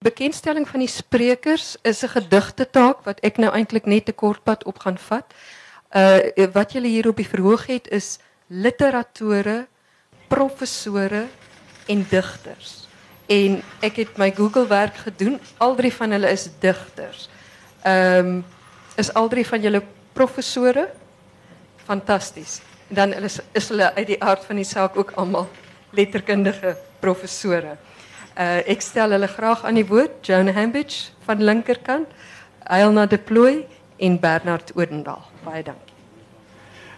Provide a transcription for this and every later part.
bekendstelling van die sprekers is 'n gedigtetaak wat ek nou eintlik net 'n kort pad op gaan vat. Uh wat julle hier op die verhoog het is literatore, professore en digters. En ek het my Google werk gedoen. Al drie van hulle is digters. Ehm is al drie van julle professore? Fantasties. Dan is is hulle uit die aard van die saak ook almal letterkundige professore. Ik stel hulle graag aan die woord. Joan Hambidge van linkerkant, Eilna de Plooi en Bernard Odendaal. Baie dankie.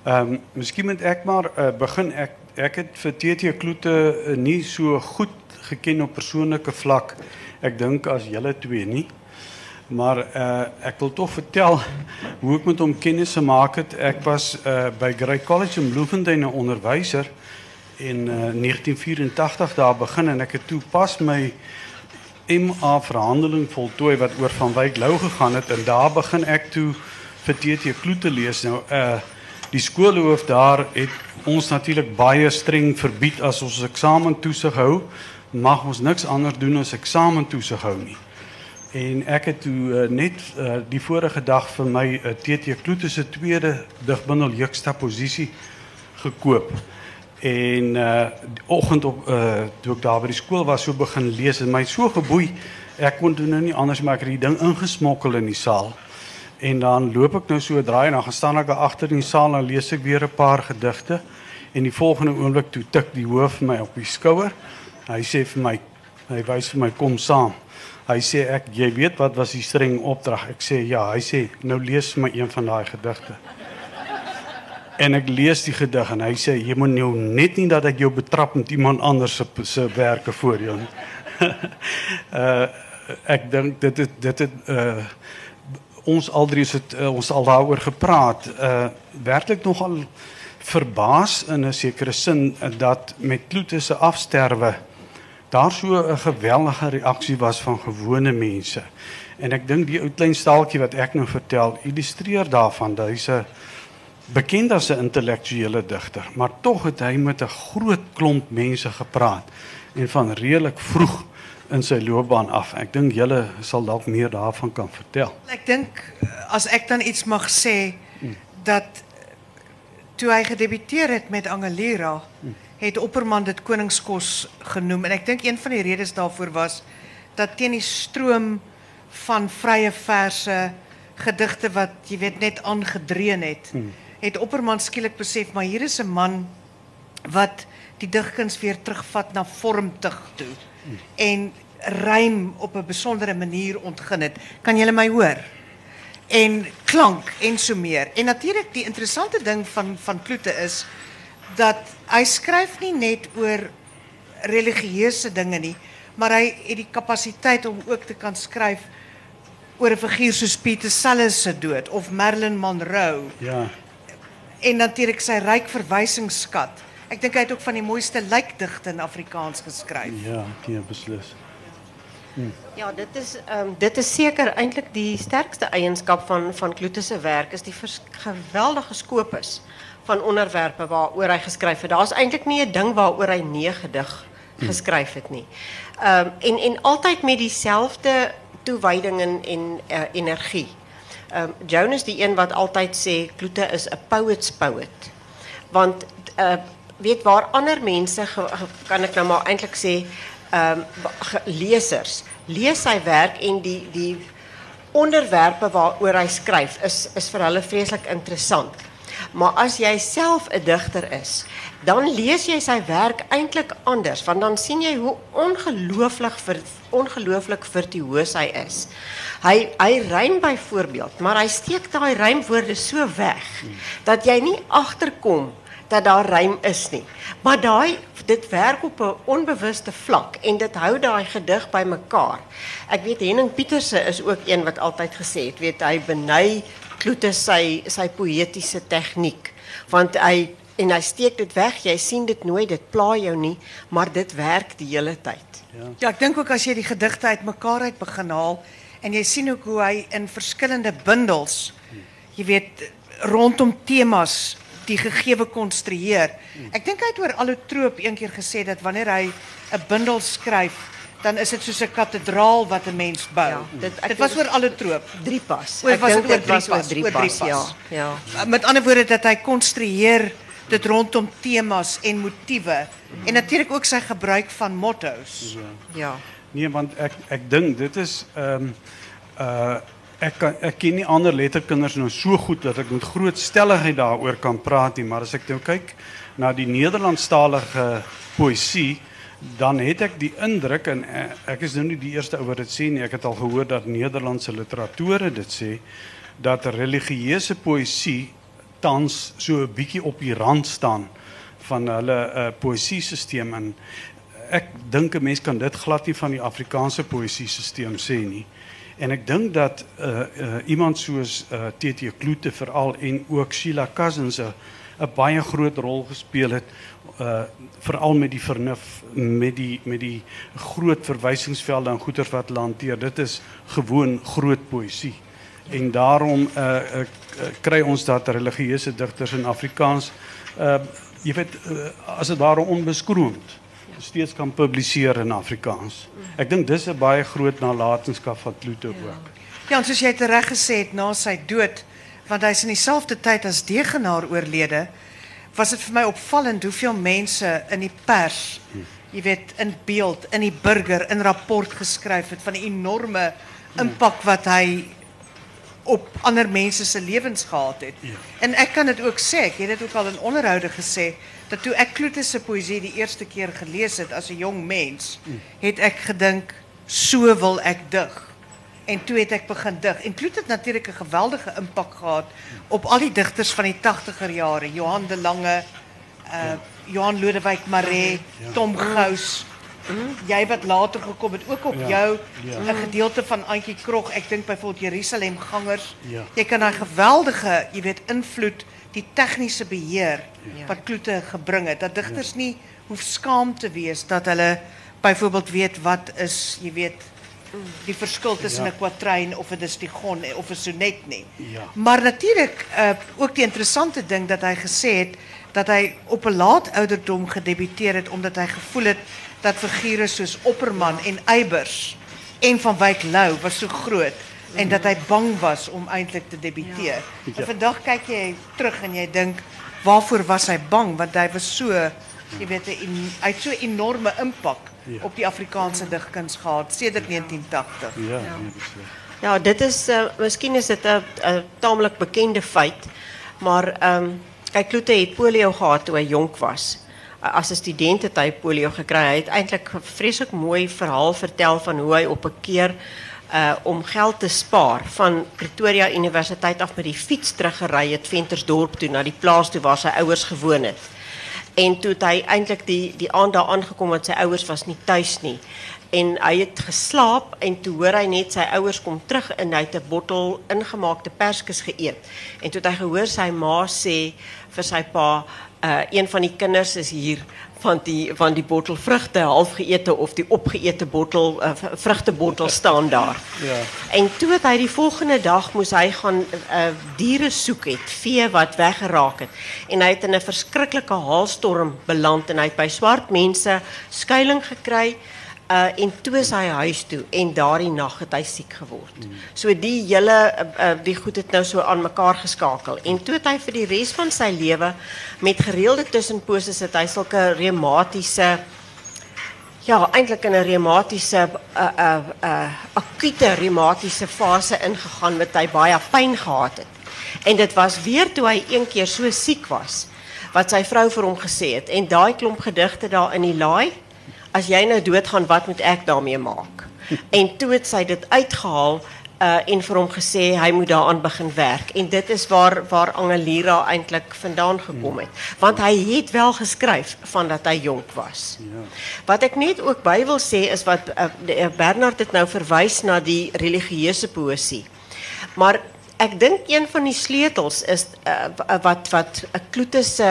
Ehm moet ek maar uh, begin ek het vir TT Kloete uh, nie so goed geken op persoonlike vlak. Ek dink as julle twee nie. Maar ek wil tog vertel hoe ek met hom kennis het. Ek was uh, by Grey College in Bloemfontein 'n onderwyser in uh, 1984 daar begin en ek het toe pas my MA verhandeling voltooi wat oor van Wyk Lou gegaan het en daar begin ek toe vir TT Kloete lees. Nou uh die skoolhoof daar het ons natuurlik baie streng verbied as ons eksamen toesig hou mag ons niks anders doen as eksamen toesig hou nie. En ek het toe uh, net die vorige dag vir my uh, TT Kloete se tweede digbundel Juxtaposisie gekoop en uh die oggend op uh toe ek daar by die skool was so begin lees en my so geboei ek kon toe nou nie anders maar ek het die ding ingesmokkel in die saal. En dan loop ek nou so draai en dan gaan staan ek agter in die saal en lees ek weer 'n paar gedigte en die volgende oomblik toe tik die hoof my op die skouer hy sê vir my hy wys vir my kom saam. Hy sê ek jy weet wat was die streng opdrag ek sê ja. Hy sê nou lees my een van daai gedigte En ek lees die gedig en hy sê jy moet nou net nie dat ek jou betrap met iemand anders se se werke voor uh ek dink dit het, uh ons al drie het uh, ons al daaroor gepraat. Uh werklik nogal verbaas in 'n sekere sin dat met Kloete se afsterwe daar so 'n geweldige reaksie was van gewone mense. En ek dink die ou klein staaltjie wat ek nou vertel illustreer daarvan dat bekend as 'n intellektuele digter, maar tog het hy met 'n groot klomp mense gepraat en van redelik vroeg in sy loopbaan af. Ek dink julle sal dalk meer daarvan kan vertel. Ek dink as ek dan iets mag sê dat toe hy gedebuteer het met Angelira, het Opperman dit koningskos genoem en ek dink een van die redes daarvoor was dat teen die stroom van vrye verse gedigte wat jy weet net aangedreun het. Hmm het Opperman skielik besef maar hier is 'n man wat die digkuns weer terugvat na vormtig toe en rym op 'n besondere manier ontgin het. Kan julle my hoor? En klank en so meer. En natuurlik die interessante ding van van Kloete is dat hy skryf nie net oor religieuse dinge nie, maar hy het die kapasiteit om ook te kan skryf oor 'n figuur soos Pieter Sellers se dood of Marilyn Monroe. Ja. En natuurlijk zijn rijk verwijzingsschat. Ik denk hij het ook van die mooiste lijkdichten in Afrikaans geschreven. Ja, die beslis. Hm. Ja, dit is um, dit is seker eintlik die sterkste eienskap van van Kloete se werk is die geweldige skopus van onderwerpe waaroor hy geskryf het. Daar's eintlik nie 'n ding waaroor hy nee gedig hm. geskryf het nie. Ehm um, en en altyd met dieselfde toewyding en en uh, energie. Um, Joan is die een wat altijd sê Kloete is 'n poet's poet. Want uh, weet waar ander mense kan ek nou maar eintlik sê ehm lesers lees sy werk en die die onderwerpe waaroor hy skryf is is vir hulle vreeslik interessant. Maar as jy self 'n digter is, dan lees jy sy werk eintlik anders want dan sien jy hoe ongelooflik vir ongelooflik virtuoos hy is. Hy hy rym byvoorbeeld, maar hy steek daai rymwoorde so weg dat jy nie agterkom dat daar rym is nie. Maar daai dit werk op 'n onbewuste vlak en dit hou daai gedig bymekaar. Ek weet Henning Pieterse is ook een wat altyd gesê het, weet hy beny Kloete sy sy poëtiese tegniek want hy en hy steek dit weg. Jy sien dit nooit, dit pla jou nie, maar dit werk die hele tyd. Ja, ja ek dink ook as jy die gedigte uitmekaar uit begin haal en jy sien ook hoe hy in verskillende bundels jy weet rondom temas die gegewe konstrueer. Ek dink hy het oor allotroop een keer gesê dat wanneer hy 'n bundel skryf, dan is dit soos 'n kathedraal wat 'n mens bou. Ja, dit- dit was oor alle troop. Drie pas. Ek was dink dit oor drie pas, drie oor drie pas, pas. Ja, ja. Met ander woorde dat hy konstrueer dit rondom temas en motiewe en natuurlik ook sy gebruik van motto's. Ja. Nee, want ek ek dink dit is ehm uh ek kan ek ken nie ander letterkinders nou so goed dat ek met groot stelligheid daaroor kan praat nie, maar as ek nou kyk na die Nederlandstalige poësie, dan het ek die indruk en eh, ek is nou nie die eerste ou wat dit sê nie, ek het al gehoor dat Nederlandse literatore dit sê dat religieuse poësie tans so 'n bietjie op die rand staan van hulle uh, poësiesisteem en ek dink 'n mens kan dit glad nie van die Afrikaanse poësiesisteem sê nie. En ek dink dat uh, iemand soos uh, TT Kloete veral en ook Sheila Cousins 'n 'n baie groot rol gespeel het uh veral met die vernuf met die met die groot verwysingsvelde en goeters wat hulle hanteer. Dit is gewoon groot poësie. En daarom kry ons dat religieuse digters in Afrikaans uh jy weet uh, as dit ware onbeskroomd steeds kan publiseer in Afrikaans. Ek dink dis 'n baie groot nalatenskap van Kloete ook. Ja, en soos jy reg gesê het na sy dood, want hy's in dieselfde tyd as Degenaar oorlede, was dit vir my opvallend hoeveel mense in die pers, jy weet, in beeld, in die burger, in rapport geskryf het van die enorme impak wat hy op ander mense se lewens gehad het. Ja. En ek kan dit ook sê, ek het dit ook al in onderhoude gesê dat toe ek Kloete se poësie die eerste keer gelees het as 'n jong mens, het ek gedink so wil ek dig. En toe het ek begin dig. En Kloete het natuurlik 'n geweldige impak gehad op al die digters van die 80er jare, Johan de Lange, uh Johan Lodewyk Maree, Tom Gous. Jy wat later gekom het, ook op Ja, jou ja. 'n gedeelte van Antjie Krog, ek dink byvoorbeeld Jerusalem gangers. Ja. Jy kan daai geweldige, jy weet, invloed, die tegniese beheer wat Kloete gebring het. Dat digters nie hoef skaam te wees dat hulle byvoorbeeld weet wat is, jy weet, die verskil tussen Ja. 'n kwatryn of 'n distigon of 'n sonnet nie. Maar natuurlik uh, ook die interessante ding dat hy gesê het dat hy op 'n laat ouderdom gedebuteer het omdat hy gevoel het dat figure soos Opperman en Eybers en van Wyk Lou was so groot en dat hy bang was om eintlik te debuteer. Ja. En vandag kyk jy terug en jy dink waarvoor was hy bang want hy was so jy weet hy het so 'n enorme impak Ja. op die Afrikaanse digkuns gehad sedert 1980. Ja, beslis. Ja, dit is uh, miskien is dit 'n 'n taamlik bekende feit, maar ehm um, kyk Kloete het polio gehad toe hy jonk was. As 'n student het hy polio gekry. Hy het eintlik 'n vreeslik mooi verhaal vertel van hoe hy op 'n keer uh om geld te spaar van Pretoria Universiteit af met die fiets teruggery het Ventersdorp toe na die plaas toe waar sy ouers gewoon het. En toe het hy eintlik die die aand daar aangekom want sy ouers was nie tuis nie. En hy het geslaap en toe hoor hy net sy ouers kom terug en hy het 'n bottel ingemaakte perskes geëet. En toe het hy gehoor sy ma sê vir sy pa, uh een van die kinders is hier van die van die bottel vrugte half geëte of die opgeëte bottel uh, vrugtebottel staan daar. Ja. En toe het hy die volgende dag moes hy gaan uh, diere soek het, vee wat weggeraak het. En hy het in 'n verskriklike haalstorm beland en hy het by swart mense skuilings gekry. Uh, en toe is hy huis toe en daardie nag het hy siek geword. So die hele uh, uh, die goed het nou so aan mekaar geskakel en toe het hy vir die res van sy lewe met gereelde tussenposes het hy sulke reumatiese ja, eintlik in 'n reumatiese uh uh uh akute reumatiese fase ingegaan met hy baie pyn gehad het. En dit was weer toe hy een keer so siek was wat sy vrou vir hom gesê het en daai klomp gedigte daar in die laai as jy nou doodgaan wat moet ek daarmee maak? En toe het sy dit uitgehaal uh en vir hom gesê hy moet daaraan begin werk en dit is waar waar Angelira eintlik vandaan gekom het want hy het wel geskryf van dat hy jonk was. Ja. Wat ek net ook by wil sê is wat uh, uh, Bernard het nou verwys na die religieuse poësie. Maar ek dink een van die sleutels is uh, wat wat 'n Kloete se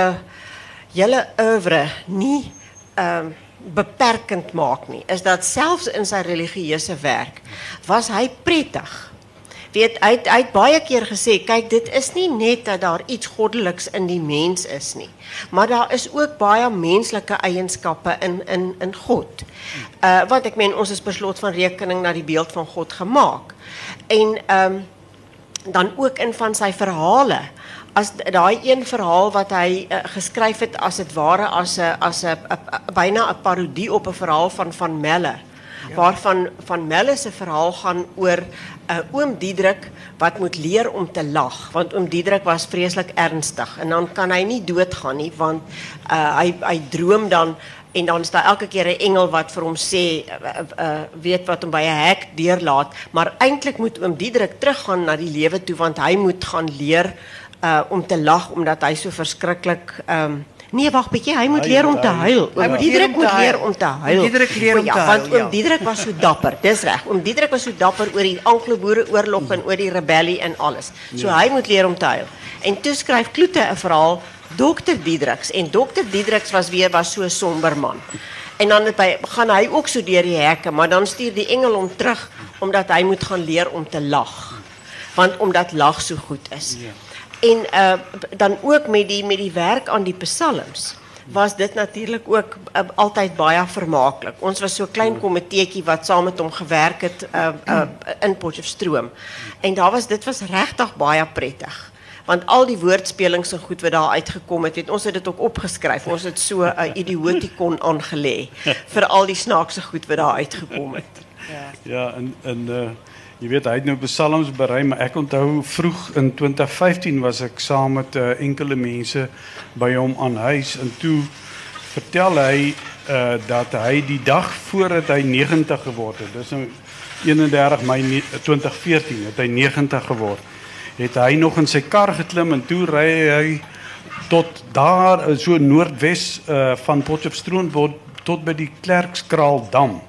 hele oeuvre nie ehm beperkend maak nie. Is dat selfs in sy religieuse werk was hy prettig weet het, hy het baie keer gesê, kyk, dit is nie net dat daar iets goddeliks in die mens is nie, maar daar is ook baie menslike eienskappe in in in God. Uh wat ek meen, ons is per slot van rekening na die beeld van God gemaak. En ehm dan ook in van sy verhale. As daai een verhaal wat hy uh, geskryf het as dit ware as 'n as 'n byna 'n parodie op 'n verhaal van van Melle. Waarvan van Melle se verhaal gaan oor 'n uh, oom Diedrik wat moet leer om te lag want oom Diedrik was vreeslik ernstig. En dan kan hy nie doodgaan nie want uh, hy hy droom dan en dan is daar elke keer 'n engel wat vir hom sê uh, uh, weet wat hom by 'n hek deurlaat maar eintlik moet oom Diedrik teruggaan na die lewe toe want hy moet gaan leer uh, om te lag omdat hy so verskriklik um, Nee, wag bietjie, hy moet leer om te huil. Oom Diedrik moet leer om te huil. Diedrik leer om ja, te huil. Want oom Diedrik was so dapper. Dis reg. Oom Diedrik was so dapper oor die Anglo-Boereoorlog en oor die rebellie en alles. So hy moet leer om te huil. En toe skryf Kloete 'n verhaal Dr Diedriks en Dr Diedriks was weer was so 'n somber man. En dan het hy gaan hy ook so deur die hekke, maar dan stuur die engel hom terug omdat hy moet gaan leer om te lag. Want omdat lag so goed is. En uh, dan ook met die, met die werk aan die psalms was dit natuurlijk ook uh, altijd baie vermakelijk. Ons was zo'n klein komiteetjie wat saam met hom gewerk het uh, uh, in Potchefstroom. En daar was dit was regtig baie prettig. Want al die woordspelings en goed wat daar uitgekom het, het ons het dit ook opgeskryf. Ons het so 'n uh, idiotikon aangelê vir al die snaakse goed wat daar uitgekom het. Ja, ja en en uh Jy weet hy het nou psalms berei, maar ek onthou vroeg in 2015 was ek saam met uh, enkele mense by hom aan huis en toe vertel hy dat hy die dag voordat hy 90 geword het, dis nou 31 Mei 2014 het hy 90 geword. Het hy nog in sy kar geklim en toe ry hy tot daar so noordwes uh, van Potchefstroom tot by die Klerkskraal dam.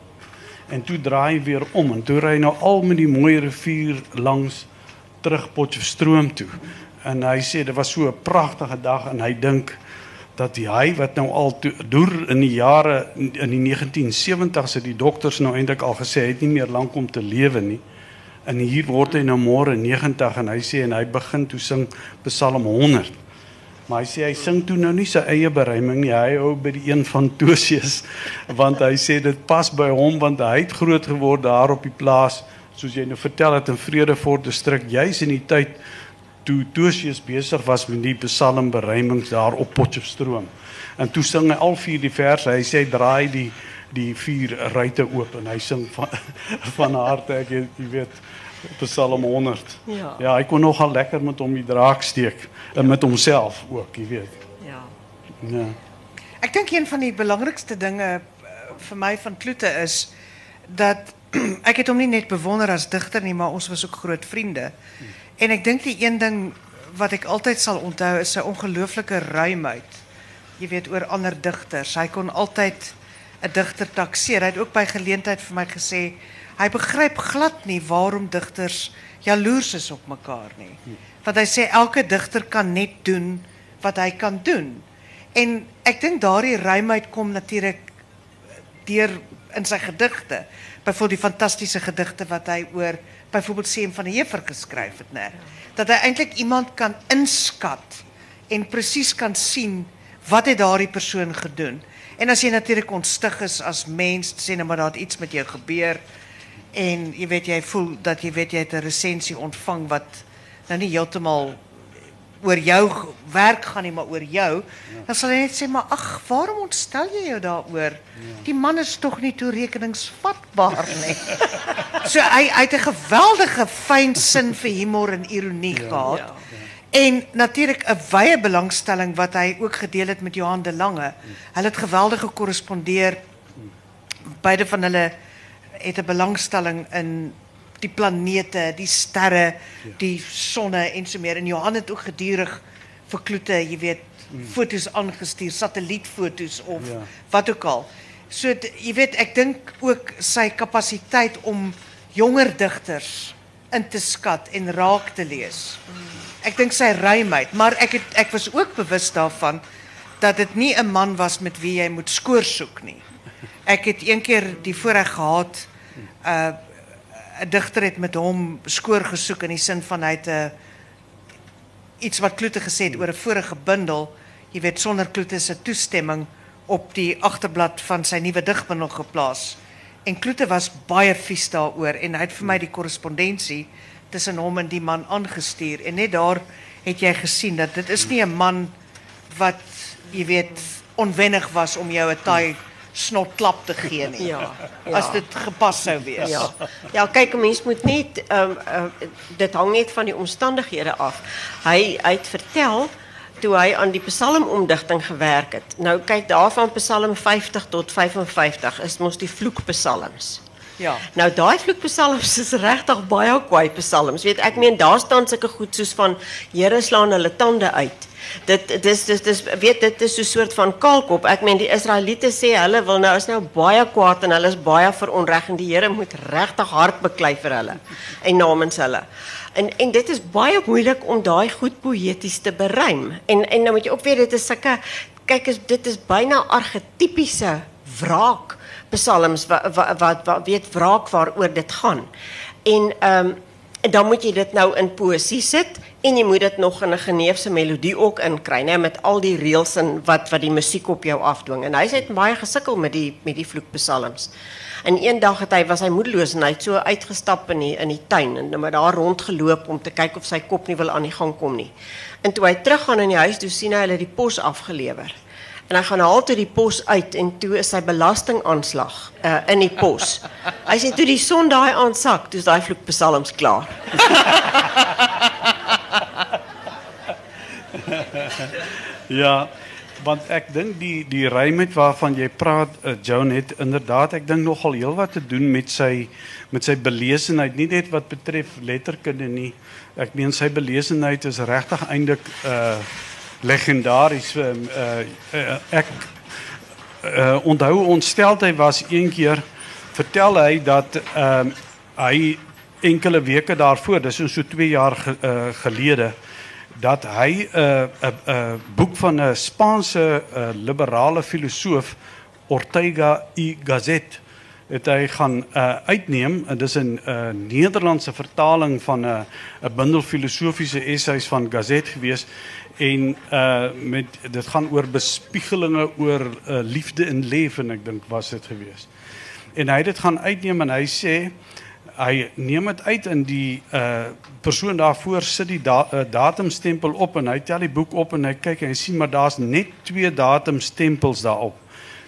En toe draai hy weer om en toe ry hy nou al met die mooi rivier langs terug Potchefstroom toe. En hy sê dit was so 'n pragtige dag en hy dink dat die hy wat nou al deur in die jare in die 1970s het die dokters nou eintlik al gesê het nie meer lank om te lewe nie. En hier word hy nou môre 90 en hy sê en hy begin toe sing Psalm 100. Maar hy sê hy sing toe nou nie sy eie bereiming nie. Hy hou by die een van Tosius want hy sê dit pas by hom want hy het groot geword daar op die plaas soos jy nou vertel het in Vredefort distrik juis in die tyd toe Tosius besig was met die Psalm bereimings daar op Potchefstroom. En toe sing hy al vier die verse. Hy sê draai die die vier ruitte oop en hy sing van van harte ek jy weet Psalm 100. Ja. Ja, hy kon nogal lekker met hom die draak steek en met homself ook, jy weet. Ja. Ja. Ek dink een van die belangrikste dinge uh, vir my van Kloete is dat ek het hom nie net bewonder as digter nie, maar ons was ook groot vriende. En ek dink die een ding wat ek altyd sal onthou is sy ongelooflike ruimheid. Jy weet oor ander digters. Hy kon altyd 'n digter takseer. Hy het ook by geleentheid vir my gesê hy begryp glad nie waarom digters jaloers is op mekaar nie. Want hy sê elke digter kan net doen wat hy kan doen. En ek dink daardie ruimheid kom natuurlik deur in sy gedigte. Byvoorbeeld die fantastiese gedigte wat hy oor byvoorbeeld Seem van die geskryf het, né? Dat hy eintlik iemand kan inskat en presies kan sien wat het daardie persoon gedoen. En as jy natuurlik ontstig is as mens, sê nou maar daar iets met jou gebeur en jy weet jy voel dat jy weet jy het 'n resensie ontvang wat nou nie heeltemal oor jou werk gaan nie, maar oor jou, dan sal hy net sê maar ag, waarom ontstel jy jou daaroor? Die man is tog nie toerekeningsvatbaar nie. so hy hy het 'n geweldige fyn sin vir humor en ironie gehad. En natuurlik 'n wye belangstelling wat hy ook gedeel het met Johan de Lange. Hulle het geweldig gekorrespondeer. Beide van hulle het 'n belangstelling in die planete, die sterre, die sonne en so meer. En Johan het ook gedurig vir Kloete, jy weet, foto's aangestuur, satellietfoto's of wat ook al. So jy weet, ek dink ook sy kapasiteit om jonger digters in te skat en raak te lees. Ek dink sy ruimheid, maar het ek was ook bewus daarvan dat dit nie 'n man was met wie jy moet soek nie. Ek het een keer die voorreg gehad uh 'n digter met hom skoor gesoek in die sin van hy het 'n iets wat Kloete gesê het oor 'n vorige bundel, jy weet sonder Kloete se toestemming op die agterblad van sy nuwe digbundel geplaas. En Kloete was baie vies daaroor en hy het vir my die korrespondensie tussen hom en die man aangestuur en net daar het jy gesien dat dit is nie 'n man wat jy weet onwennig was om jou 'n taai snotklap te gee nie. Ja, ja. As dit gepas sou wees. Ja, ja kyk, 'n mens moet net ehm uh, dit hang net van die omstandighede af. Hy hy het vertel toe hy aan die psalmomdigting gewerk het. Nou kyk daarvan Psalm 50 tot 55 is mos die vloekpsalms. Ja. Nou daai vloekpsalms is regtig baie kwaai psalms. Weet ek meen daar staan sulke goed soos van Here slaan hulle tande uit. Dit dis dis dis weet dit is so 'n soort van kaalkop. Ek meen die Israeliete sê hulle wil nou is nou baie kwaad en hulle is baie veronreg en die Here moet regtig hard beklei vir hulle en namens hulle. En en dit is baie moeilik om daai goed poëties te beruim. En en nou moet jy ook weet dit is sulke kyk is dit is byna argetipiese wraak psalms wat wat wat, wat weet wraak waaroor dit gaan. En ehm um, en dan moet jy dit nou in poësie sit en jy moet dit nog in 'n geneefse melodie ook né, met al die reëls en wat wat die musiek op jou afdwing. En hy het baie gesukkel met die met die vloekpsalms. En eendag het hy was hy moedeloos en hy het so uitgestap in die in die tuin en maar daar rondgeloop om te kyk of sy kop nie wil aan die gang kom nie. En toe hy teruggaan in die huis, toe sien hy hulle die pos afgelewer. En hy gaan haal toe die pos uit en toe is sy belastingaanslag uh, in die pos. Hy sê toe die son daai aansak, toe is daai vloekpsalms klaar. Ja, want ek dink die die rymheid waarvan jy praat, uh, Joan het inderdaad ek dink nogal heelwat te doen met sy met sy belesenheid, nie net wat betref letterkunde nie. Ek meen sy belesenheid is regtig eintlik uh legendaries. Uh, uh, uh, ek uh, onthou ontstelheid was een keer vertel hy dat ehm uh, hy enkele weke daarvoor, dis so 2 jaar ge, uh, gelede dat hy 'n uh, 'n uh, uh, boek van 'n Spaanse uh, liberale filosoof Ortega y Gasset het hy gaan uh, uitneem en dis 'n uh, Nederlandse vertaling van 'n 'n bundel filosofiese essays van Gasset gewees en uh met dit gaan oor bespiegelinge oor uh, liefde en lewe ek dink was dit gewees. En hy het dit gaan uitneem en hy sê hy neem dit uit in die uh persoon daarvoor sit die da uh, datumstempel op en hy tel die boek op en hy kyk en hy sien maar daar's net twee datumstempels daarop.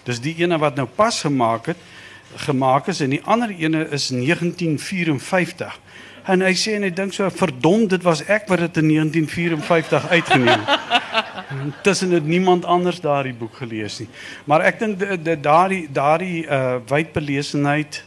Dis die ene wat nou pas gemaak het gemaak is en die ander ene is 1954. En hy sê en hy dink so verdom dit was ek wat dit in 1954 uitgeneem het. Tussen het niemand anders daardie boek gelees nie. Maar ek dink daardie daardie uh wydbelesenheid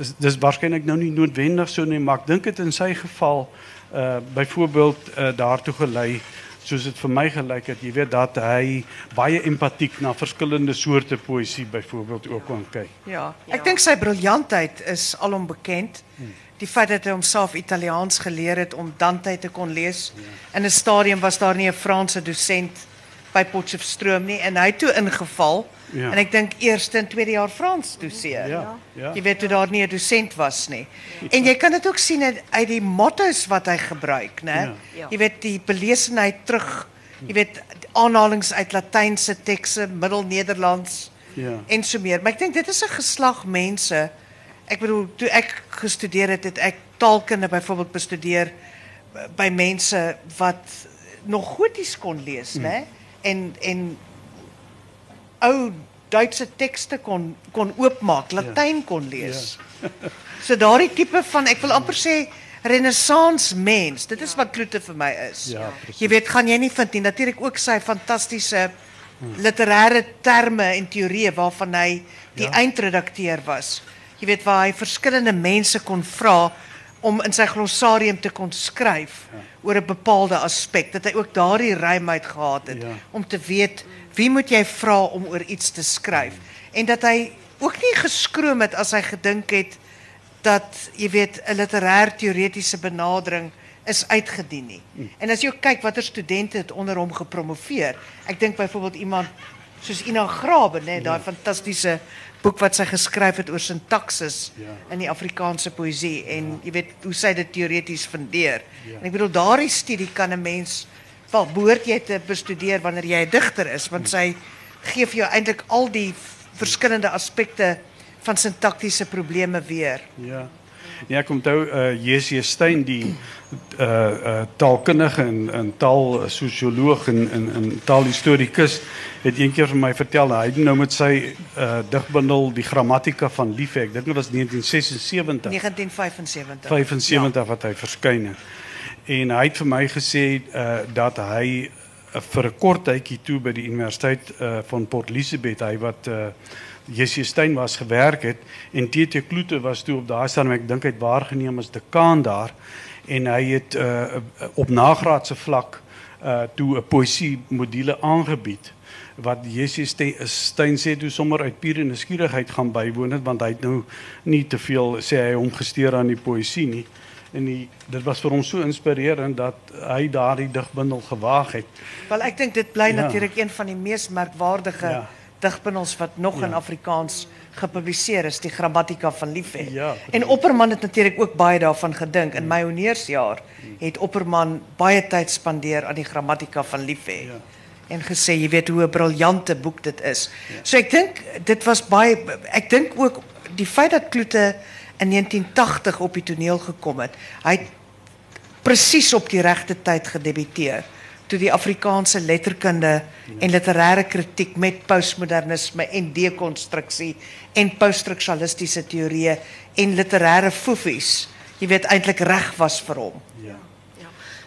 is dis waarskynlik nou nie noodwendig so nie, maar ek dink dit in sy geval uh byvoorbeeld uh, daartoe gelei soos dit vir my gelyk het, jy weet dat hy baie empatiek na verskillende soorte poësie byvoorbeeld ook kon kyk. Ja, ek dink sy briljantheid is alom bekend. Die feit dat hy homself Italiaans geleer het om Dante te kon lees. In 'n stadium was daar nie 'n Franse dosent by Potchefstroom nie en hy toe ingeval. Ja. En ek dink eerste en tweede jaar Frans doseer. Ja, ja. Jy weet toe daar nie 'n dosent was nie. En jy kan dit ook sien uit die motto's wat hy gebruik, né? Ja. Jy weet die belesenheid terug, jy weet aanhalings uit Latynse tekste, Middel-Nederlands Ja. en so meer. Maar ek dink dit is 'n geslag mense. Ek bedoel, toe ek gestudeer het, het ek taalkunde byvoorbeeld bestudeer by mense wat nog goties kon lees, né? En en ou Duitse tekste kon kon oopmaak, Latyn kon lees. So daardie tipe van ek wil amper sê renessans mens. Dit is wat Kloete vir my is. Ja, jy weet, gaan jy nie vind nie. Natuurlik ook sy fantastiese literêre terme en teorieë waarvan hy die Ja. eindredakteur was. Jy weet waar hy verskillende mense kon vra om in sy glossarium te kon skryf oor 'n bepaalde aspek dat hy ook daardie ruimheid gehad het Ja. om te weet wie moet jy vra om oor iets te skryf en dat hy ook nie geskroom het as hy gedink het dat jy weet 'n literêr teoretiese benadering is uitgedien nie. En as jy ook kyk watter studente het onder hom gepromoveer. Ek dink byvoorbeeld iemand soos Ina Graben, hè, daai fantastiese boek wat sy geskryf het oor sintaksis in die Afrikaanse poëzie en jy weet hoe sy dit teoreties fundeer. En ek bedoel daardie studie kan 'n mens wel behoort jy te bestudeer wanneer jy 'n digter is want sy gee vir jou eintlik al die verskillende aspekte van sintaktiese probleme weer. Ja. Ja, ek onthou uh J.C. Stein die uh uh taalkundige en en taalsosioloog en en en taalhistorikus het een keer vir my vertel hy het nou met sy uh digbundel die grammatika van liefde. Ek dink dit was 1976. 1975. 75 wat hy verskyn het. En hy het vir my gesê uh dat hy uh, vir 'n kort tydjie toe by die Universiteit uh van Port Elizabeth, hy wat uh Jessie Stein was gewerk het en TT Kloete was toe op daai stadium ek dink hy het waargeneem as dekaan daar en hy het op nagraadse vlak toe 'n poësie module aangebied wat Jessie Stein sê toe sommer uit pure nuuskierigheid gaan bywoon want hy het nou nie te veel sê hy aan die poësie nie en die, dit was vir hom so inspirerend dat hy daardie digbundel gewaag het. Wel ek dink dit bly ja. natuurlik een van die mees merkwaardige ja digbundels wat nog ja. in Afrikaans gepubliseer is, die grammatika van liefde. En Opperman het natuurlik ook baie daarvan gedink. In my honeursjaar het Opperman baie tyd spandeer aan die grammatika van liefde. En gesê, jy weet hoe 'n briljante boek dit is. Ja. So ek dink dit was baie ek dink ook die feit dat Kloete in 1980 op die toneel gekom het. Hy het presies op die regte tyd gedebuteer toe die Afrikaanse letterkunde en literêre kritiek met postmodernisme en dekonstruksie en poststrukturalistiese teorieë en literêre foefies, jy weet eintlik reg was vir hom. Ja.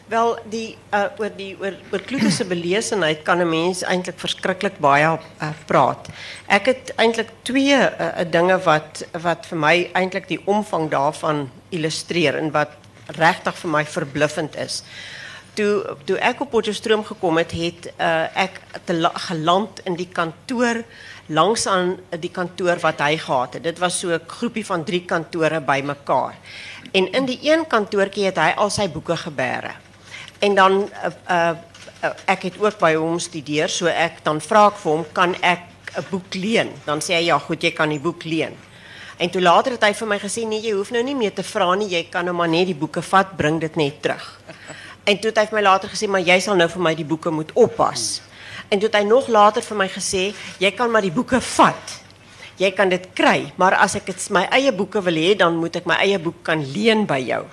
Wel die uh, oor die oor oor Kloete se belesenheid kan 'n mens eintlik verskriklik baie uh, praat. Ek het eintlik twee uh, dinge wat wat vir my eintlik die omvang daarvan illustreer en wat regtig vir my verbluffend is toe toe ek op Potchefstroom gekom het, het ek geland in die kantoor langs aan die kantoor wat hy gehad het. Dit was so 'n groepie van 3 kantore bymekaar. En in die een kantoortjie het hy al sy boeke gebeere. En dan uh, uh, ek het ook by hom studeer, so ek dan vra ek vir hom, kan ek 'n boek leen? Dan sê hy ja, goed, jy kan die boek leen. En toe later het hy vir my gesê nee, jy hoef nou nie meer te vra nie, jy kan nou maar net die boeke vat, bring dit net terug. En toe het hy vir my later gesê, maar jy sal nou vir my die boeke moet oppas. En toe het hy nog later vir my gesê, jy kan maar die boeke vat. Jy kan dit kry, maar as ek dit my eie boeke wil hê, dan moet ek my eie boek kan leen by jou.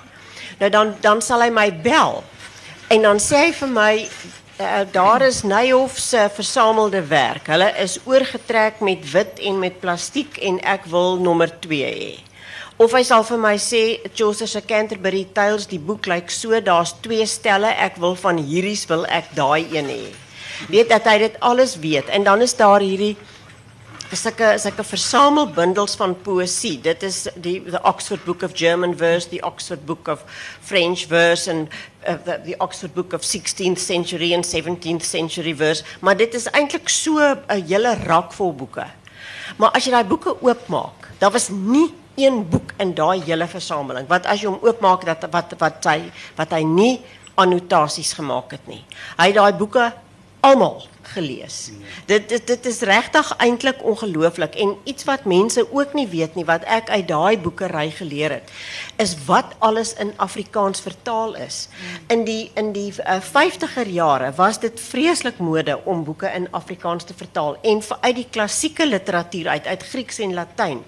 Nou dan dan sal hy my bel. En dan sê hy vir my uh, daar is Neyhoff se versamelde werk. Hulle is oorgetrek met wit en met plastiek en ek wil nommer 2 hê. Of hy sal vir my sê Chaucer se Canterbury Tales die boek lyk so daar's twee stelle ek wil van hierdie wil ek daai een hê. Weet dat hy dit alles weet en dan is daar hierdie sulke sulke versamelbundels van poësie. Dit is die the Oxford Book of German Verse, the Oxford Book of French Verse and uh, the, Oxford Book of 16th century and 17th century verse, maar dit is eintlik so 'n hele rak vol boeke. Maar as jy daai boeke oopmaak, daar was nie een boek in daai hele versameling wat as jy hom oopmaak dat wat wat hy wat hy nie annotasies gemaak het nie. Hy daai boeke almal gelees. Dit dit is regtig eintlik en iets wat mense ook nie weet nie wat ek uit daai boekery geleer het is wat alles in Afrikaans vertaal is. In die in die uh, 50er jare was dit vreeslik mode om boeke in Afrikaans te vertaal en uit die klassieke literatuur uit uit Grieks en Latyn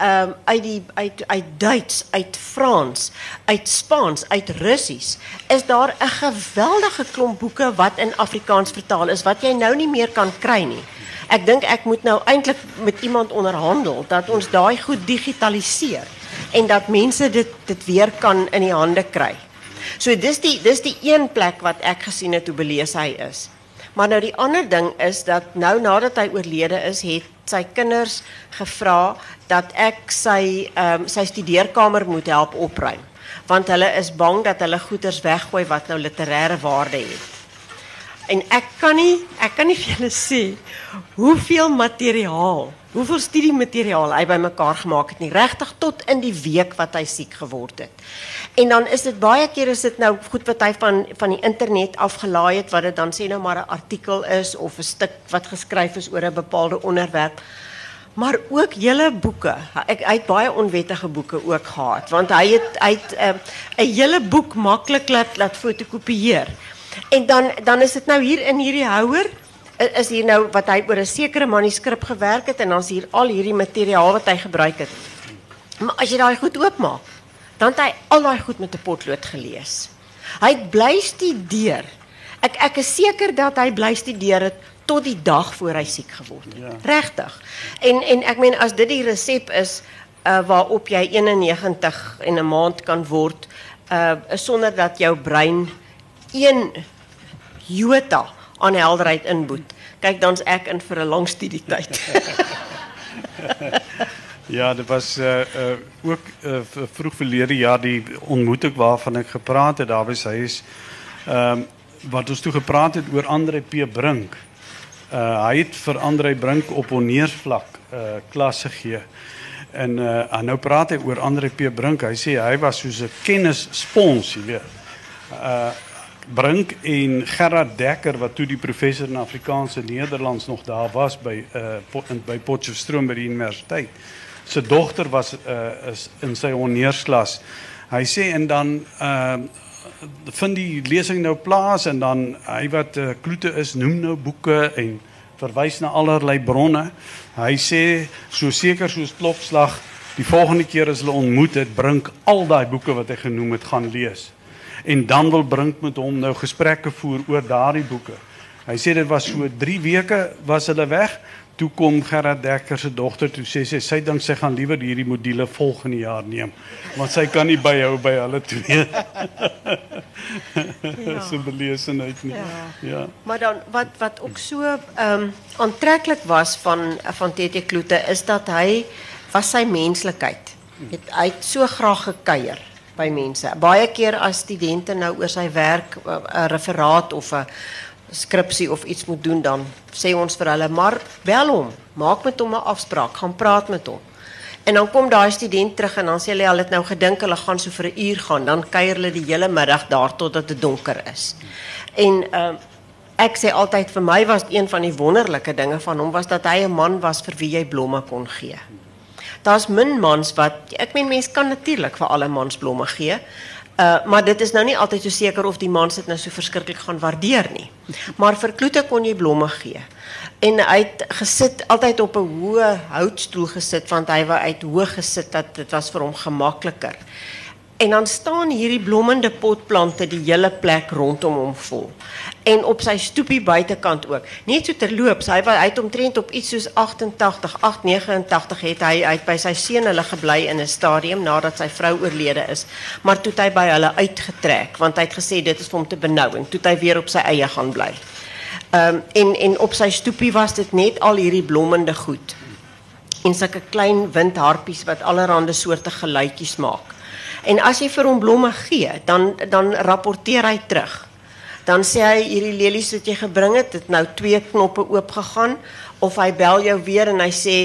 um, uit die uit uit Duits, uit Frans, uit Spaans, uit Russies, is daar 'n geweldige klomp boeke wat in Afrikaans vertaal is wat jy nou nie meer kan kry nie. Ek dink ek moet nou eintlik met iemand onderhandel dat ons daai goed digitaliseer en dat mense dit dit weer kan in die hande kry. So dis die dis die een plek wat ek gesien het hoe belees hy is. Maar nou die ander ding is dat nou nadat hy oorlede is, het sy kinders gevra dat ek sy ehm sy studeerkamer moet help opruim want hulle is bang dat hulle goeders weggooi wat nou literêre waarde het. En ek kan nie ek kan nie vir julle sê hoeveel materiaal, hoeveel studiemateriaal hy bymekaar gemaak het nie, regtig tot in die week wat hy siek geword het. En dan is dit baie keer is dit nou goed wat hy van van die internet afgelaai het wat dit dan sê nou maar 'n artikel is of 'n stuk wat geskryf is oor 'n bepaalde onderwerp. Maar ook hele boeke. Ek hy het baie onwettige boeke ook gehad want hy het hy het uh, 'n hele boek maklik laat laat fotokopieer. En dan dan is dit nou hier in hierdie houer is hier nou wat hy oor 'n sekere manuskrip gewerk het en dan is hier al hierdie materiaal wat hy gebruik het. Maar as jy daai goed oopmaak, dan het hy al daai goed met 'n potlood gelees. Hy bly studeer. Ek ek is seker dat hy bly studeer het tot die dag voor hy siek geword het. Ja. Regtig. En en ek meen as dit die resep is uh waarop jy 91 in 'n maand kan word uh sonder dat jou brein een jota aan helderheid inboet. Kyk dan's ek in vir 'n lang studietyd. ja, dit was uh, uh ook uh, vroeg verlede jaar die ontmoeting waarvan ek gepraat daar by sy is ehm wat ons toe gepraat het oor Andre P Brink. Hy het vir Andre Brink op oneersvlak klasse gegee. En uh nou praat hy oor Andre P Brink. Hy sê hy was soos 'n kennisspons. Uh Brink en Gerard Dekker wat toe die professor in Afrikaanse Nederlands nog daar was by uh by Potchefstroom by die universiteit. Sy dogter was uh is in sy honneursklas. Hy sê en dan uh vind die lesing nou plaas en dan hy wat uh, kloete is noem nou boeke en verwys na allerlei bronne. Hy sê so seker soos klokslag die volgende keer as hulle ontmoet het, Brink al daai boeke wat hy genoem het gaan lees en dan wil Brink met hom nou gesprekke voer oor daardie boeke. Hy sê dit was so 3 weke was hulle weg. Toe kom Gerard Dekker se dogter toe sê sy sy dink sy gaan liewer hierdie module volgende jaar neem want sy kan nie byhou by hulle twee. ja. so belesenheid nie. Ja. ja. Maar dan wat wat ook so ehm um, aantreklik was van van TT Kloete is dat hy was sy menslikheid. Het, hy het so graag gekuier by mense. Baie keer as studente nou oor sy werk 'n referaat of 'n skripsie of iets moet doen dan sê ons vir hulle maar bel hom, maak met hom 'n afspraak, gaan praat met hom. En dan kom daai student terug en dan sê hulle het nou gedink hulle gaan so vir 'n uur gaan, dan kuier hulle die hele middag daar totdat dit donker is. En uh, ek sê altyd vir my was een van die wonderlike dinge van hom was dat hy 'n man was vir wie jy blomme kon gee daar's min mans wat ek meen mense kan natuurlik vir alle mans blomme gee. Uh maar dit is nou nie altyd so seker of die mans dit nou so verskriklik gaan waardeer nie. Maar vir Kloete kon jy blomme gee. En hy het gesit altyd op 'n hoë houtstoel gesit want hy wou uit hoog gesit dat dit was vir hom gemakliker. En dan staan hierdie blommende potplante die hele plek rondom hom vol. En op sy stoepie buitekant ook. Net so terloops, hy hy het omtrent op iets soos 88, 889 het hy uit by sy seun hulle gebly in 'n stadium nadat sy vrou oorlede is. Maar toe het hy by hulle uitgetrek want hy het gesê dit is vir hom te benou en toe het hy weer op sy eie gaan bly. Ehm en en op sy stoepie was dit net al hierdie blommende goed. En sulke klein windharpies wat allerlei soorte geluidjies maak. En as jy vir hom blomme gee, dan dan rapporteer hy terug. Dan sê hy hierdie lelies wat jy gebring het, het nou twee knoppe oop gegaan of hy bel jou weer en hy sê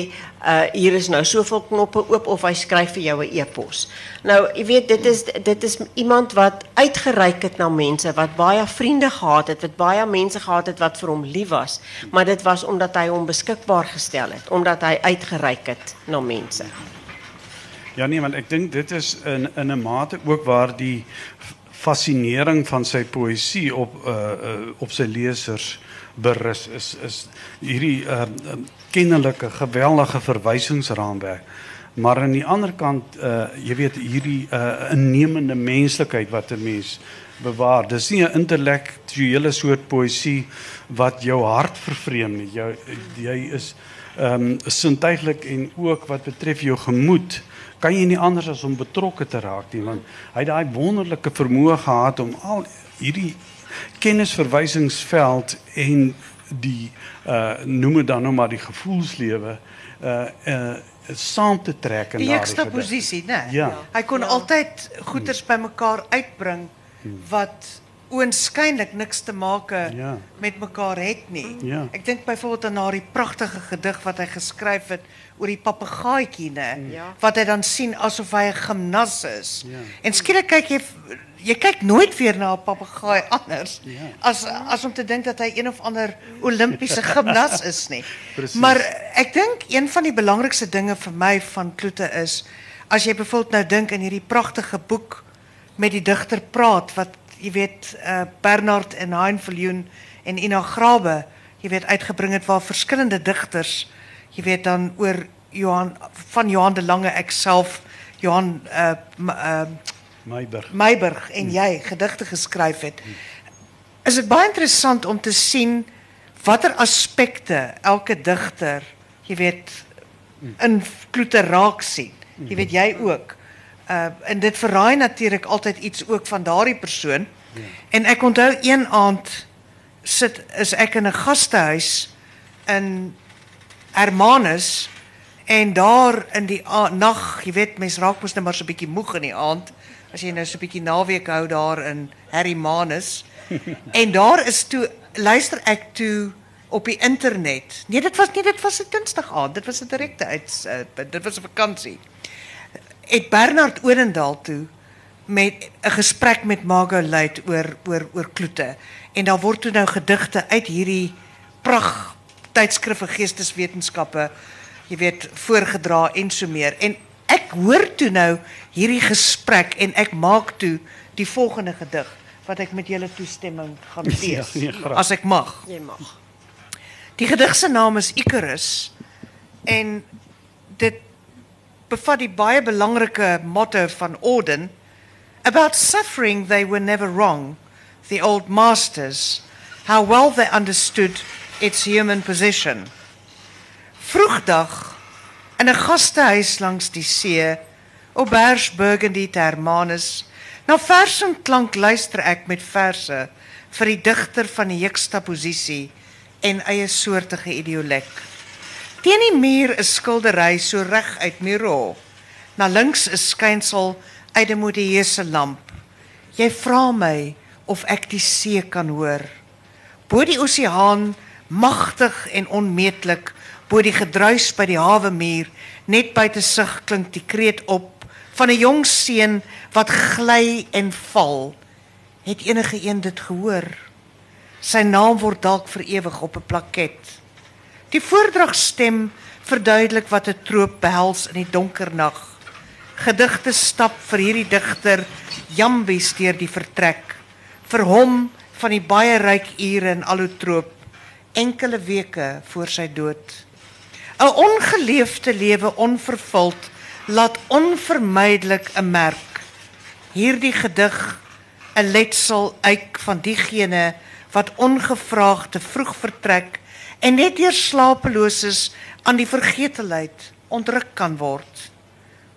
uh hier is nou soveel knoppe oop of hy skryf vir jou 'n e-pos. Nou, jy weet dit is dit is iemand wat uitgereik het na mense, wat baie vriende gehad het, wat baie mense gehad het wat vir hom lief was, maar dit was omdat hy hom beskikbaar gestel het, omdat hy uitgereik het na mense. Ja nee, want ek dink dit is in in 'n mate ook waar die fascinering van sy poësie op uh, op sy lesers berus is is hierdie kennelike geweldige verwysingsraamwerk. Maar aan die ander kant uh weet hierdie uh innemende menslikheid wat 'n mens bewaar. Dis nie 'n intellektuele soort poësie wat jou hart vervreem jy is ehm um, en ook wat betref jou gemoed kan jy nie anders as om betrokke te raak nie want hy het daai wonderlike vermoë gehad om al hierdie kennisverwysingsveld en die uh noem dit dan nou maar die gevoelslewe uh uh saam te trek in daardie posisie, né? Ja. Hy kon ja. altyd goeders bymekaar uitbring wat oënskynlik niks te maak Ja. met mekaar het nie. Ja. Ek dink byvoorbeeld aan daardie pragtige gedig wat hy geskryf het oor die papegaaitjie nê, Ja. wat hy dan sien asof hy 'n gimnas is. Ja. En skielik kyk jy jy kyk nooit weer na 'n papegaai anders Ja. as as om te dink dat hy een of ander Olimpiese gimnas is nie. Maar ek dink een van die belangrikste dinge vir my van Kloete is as jy byvoorbeeld nou dink in hierdie pragtige boek met die digter praat wat jy weet uh, Bernard en Hein Viljoen en Ina Grabe jy weet uitgebring het waar verskillende digters jy weet dan oor Johan van Johan de Lange ek self Johan uh, uh. Meiburg en jy gedigte geskryf het. Is dit baie interessant om te sien watter aspekte elke digter, jy weet, in kloete raak sien. Jy weet jy ook. Uh en dit verraai natuurlik altyd iets ook van daardie persoon. En ek onthou een aand sit is ek in 'n gastehuis in Hermanus en daar in die nag, jy weet, mens raak mos nou maar so 'n bietjie moeg in die aand as jy nou so 'n bietjie naweek hou daar in Hermanus. en daar is toe luister ek toe op die internet. Nee, dit was nie dit was 'n Dinsdag aand, dit was 'n direkte uit uh, dit was 'n vakansie. Het Bernard Odendaal toe met 'n gesprek met Margot Luit oor oor oor kloete. En daar word toe nou gedigte uit hierdie pragt tydskrifte geesteswetenskappe, jy weet, voorgedra en so meer. En ek hoor toe nou hierdie gesprek en ek maak toe die volgende gedig wat ek met julle toestemming gaan lees Ja, nee, graag. as ek mag. Jy mag. Die gedig se naam is Icarus en dit bevat die baie belangrike motto van Auden about suffering they were never wrong the old masters how well they understood its human position Vroegdag in 'n gastehuis langs die see op Bers Burgundy te Hermanus na vers en klank luister ek met verse vir die digter van die juxtaposisie en eie soortige idiolek. Teen die muur 'n skildery so reg uit Miro. Na links 'n skynsel uit 'n modieuse lamp. Jy vra my of ek die see kan hoor. Bo die oseaan magtig en onmeetlik bo die gedruis by die hawe muur net buite sig klink die kreet op van 'n jong seun wat gly en val. Het enige een dit gehoor? Sy naam word dalk vir ewig op 'n plaket. Die voordragstem verduidelik wat 'n troop behels in die donker nag. Gedigte stap vir hierdie digter jambies deur die vertrek. Vir hom van die baie ryk ure in allotroop enkele weke voor sy dood. 'n Ongeleefde lewe onvervuld laat onvermydelik 'n merk. Hierdie gedig 'n letsel uit van diegene wat ongevraagd te vroeg vertrek en net deur slapeloses aan die vergetelheid ontruk kan word.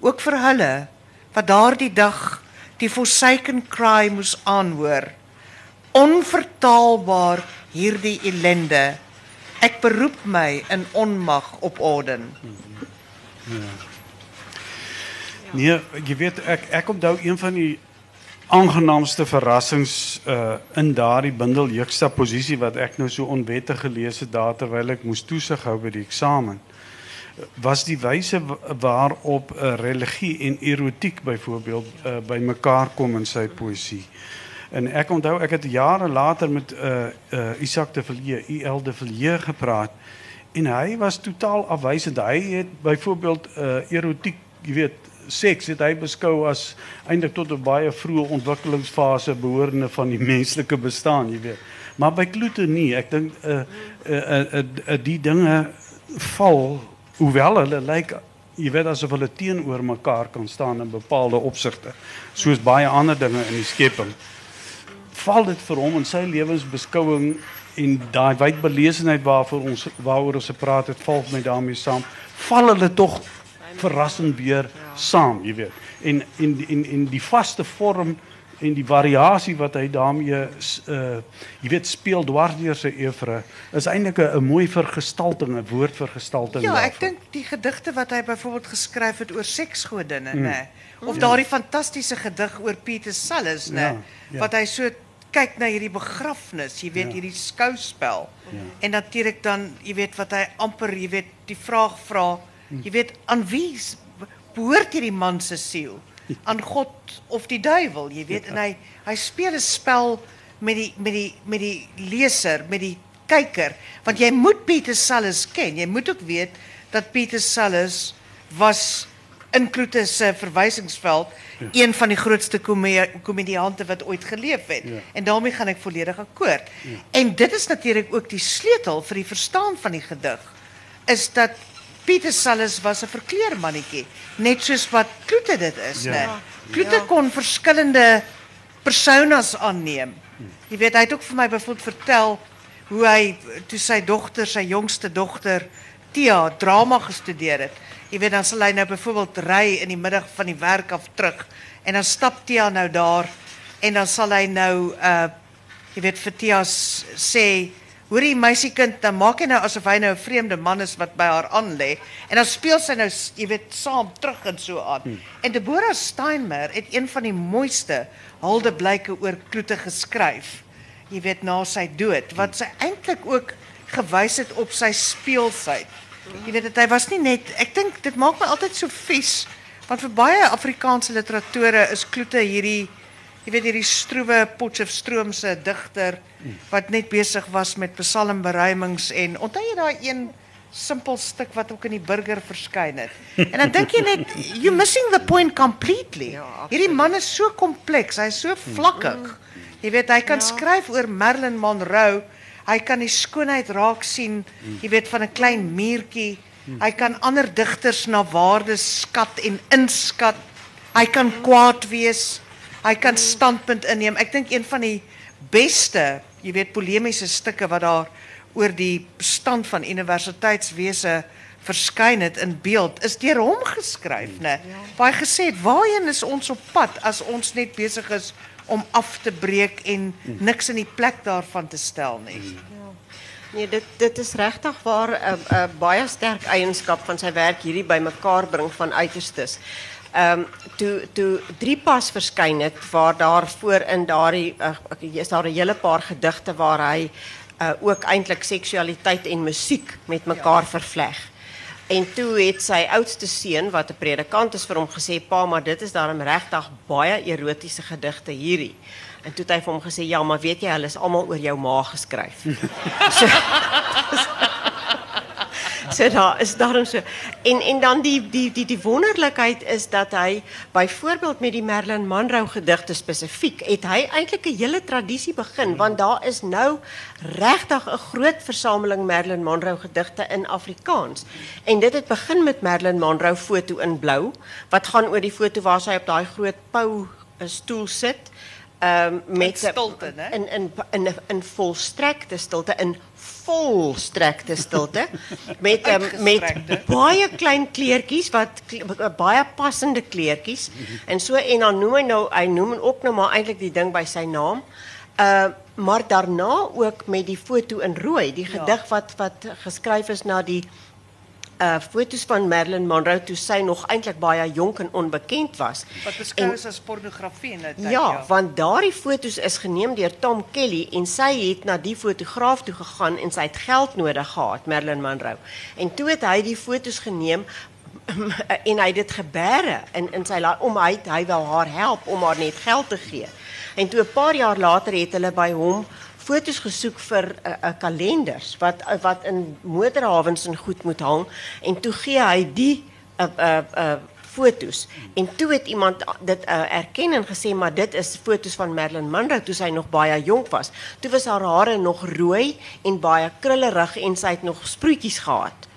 Ook vir hulle wat daardie dag die forsaken cry moes aanhoor. Onvertaalbaar hierdie ellende. Ek beroep my in onmag op Orden. Nee, jy weet ek ek onthou een van die aangenaamste verrassings uh in daardie bundel juxtaposisie wat ek nou so onwettig gelees het daar terwyl ek moes toesig hou by die eksamen was die wyse wa- waarop uh, religie en erotiek byvoorbeeld uh, by mekaar kom in sy poësie. En ek onthou ek het jare later met uh uh Isak de Villiers, IL de Villiers gepraat en hy was totaal afwysend. Hy het byvoorbeeld uh erotiek, jy weet, seks het hy beskou as eintlik tot 'n baie vroeë ontwikkelingsfase behorende van die menslike bestaan, jy weet. Maar by Kloete nie. Ek dink uh, uh, uh, uh, uh die dinge val hoewel hulle lyk jy weet asof hulle teenoor mekaar kan staan in bepaalde opsigte, soos baie ander dinge in die skepping val dit vir hom in sy lewensbeskouing en daai wyd belesenheid waarvoor ons waaroor ons gepraat het, val my daarmee saam. Val hulle tog verrassend weer saam, jy weet. En en en en die vaste vorm en die variasie wat hy daarmee uh jy weet speel dwars deur sy oeuvre is eintlik 'n mooi vergestalting, 'n woordvergestalting. Ja, ek daarvan. dink die gedigte wat hy byvoorbeeld geskryf het oor seksgodinne, nê. Of daardie fantastiese gedig oor Peter Sallis, nê, Ja, ja. wat hy so kyk na hierdie begrafnis, jy weet Ja. hierdie skouspel. En natuurlik dan, jy weet wat hy amper, jy weet die vraag vra, jy weet aan wie behoort hierdie man se siel? Aan God of die duiwel, jy weet en hy hy speel 'n spel met die met die met die leser, met die kyker, want jy moet Pieter Sallis ken. Jy moet ook weet dat Pieter Sallis was in Kloete se verwysingsveld een van die grootste komediante wat ooit geleef het. Ja. En daarmee gaan ek volledig akkoord. En dit is natuurlik ook die sleutel vir die verstaan van die gedig is dat Pieter Sallis was 'n verkleermannetjie, net soos wat Kloete dit is, Ja. né? Kloete kon verskillende personas aanneem. Jy weet, hy het ook vir my byvoorbeeld vertel hoe hy toe sy dogter, sy jongste dogter Tia drama gestudeer het. Jy weet dan sal hy nou byvoorbeeld ry in die middag van die werk af terug en dan stap Tia nou daar en dan sal hy nou uh jy weet vir Tia s- sê Hoorie meisiekind, dan maak hy nou asof hy nou 'n vreemde man is wat by haar aan lê en dan speel sy nou jy weet saam terug en so aan. Hmm. En Deborah Steinmer het een van die mooiste huldeblyke oor Kloete geskryf. Jy weet na sy dood wat sy eintlik ook gewys het op sy speelsheid. Jy weet dat hy was nie net ek dink dit maak my altyd so vies want vir baie Afrikaanse literatore is Kloete hierdie Jy weet hierdie stroewe Potchefstroomse digter wat net besig was met psalmberuimings en onthou jy daai een simpel stuk wat ook in die burger verskyn het. En dan dink jy net you missing the point completely. Hierdie man is so kompleks, hy's so vlakkig. Jy weet hy kan skryf oor Marilyn Monroe. Hy kan die skoonheid raak sien, jy weet van 'n klein muurtjie. Hy kan ander digters na waarde skat en inskat. Hy kan kwaad wees. Hy kan standpunt inneem. Ek dink een van die beste, jy weet, polemiese stukke wat daar oor die stand van universiteitswese verskyn het in beeld is deur hom geskryf, né? Waar hy gesê het, "Waarheen is ons op pad as ons net besig is om af te breek en niks in die plek daarvan te stel nie?" Nee, dit dit is regtig waar 'n uh, uh, baie sterk eienskap van sy werk hierdie bymekaar bring van uiterstes. Um, toe toe drie pas verskyn het waar daar voor in daardie uh, is daar 'n hele paar gedigte waar hy uh, ook eintlik seksualiteit en musiek met mekaar ja. vervleg. En toe het sy oudste seun wat 'n predikant is vir hom gesê, "Pa, maar dit is daarom regtig baie erotiese gedigte hierdie." En toe het hy vir hom gesê, "Ja, maar weet jy, hulle is almal oor jou ma geskryf." so daar is daarom so. En en dan die die die die wonderlikheid is dat hy byvoorbeeld met die Marilyn Monroe gedigte spesifiek het hy eintlik 'n hele tradisie begin want daar is nou regtig 'n groot versameling Marilyn Monroe gedigte in Afrikaans. En dit het begin met Marilyn Monroe foto in blou wat gaan oor die foto waar sy op daai groot pou 'n stoel sit. Um, met stilte, né? in in in in volstrekte stilte in volstrekte stilte. Met um, met baie klein kleertjies wat baie passende kleertjies. En so en dan noem hy nou hy noem ook nou maar eintlik die ding by sy naam. Uh maar daarna ook met die foto in rooi, die gedig wat wat geskryf is na die uh foto's van Marilyn Monroe toe sy nog eintlik baie jonk en onbekend was. Wat beskou is as pornografie in tyd. Ja, want daardie foto's is geneem deur Tom Kelly en sy het na die fotograaf toe gegaan en sy het geld nodig gehad, Marilyn Monroe. En toe het hy die foto's geneem en hy het dit gebeere in in sy om hy hy wou haar help om haar net geld te gee. En toe 'n paar jaar later het hulle by hom foto's gesoek vir 'n uh, uh, kalenders wat uh, wat in motorhawens en goed moet hang en toe gee hy die uh, uh, uh, foto's en toe het iemand dit uh, erken en gesê maar dit is foto's van Marilyn Monroe toe sy nog baie jonk was. Toe was haar hare nog rooi en baie krullerig en sy het nog sproetjies gehad.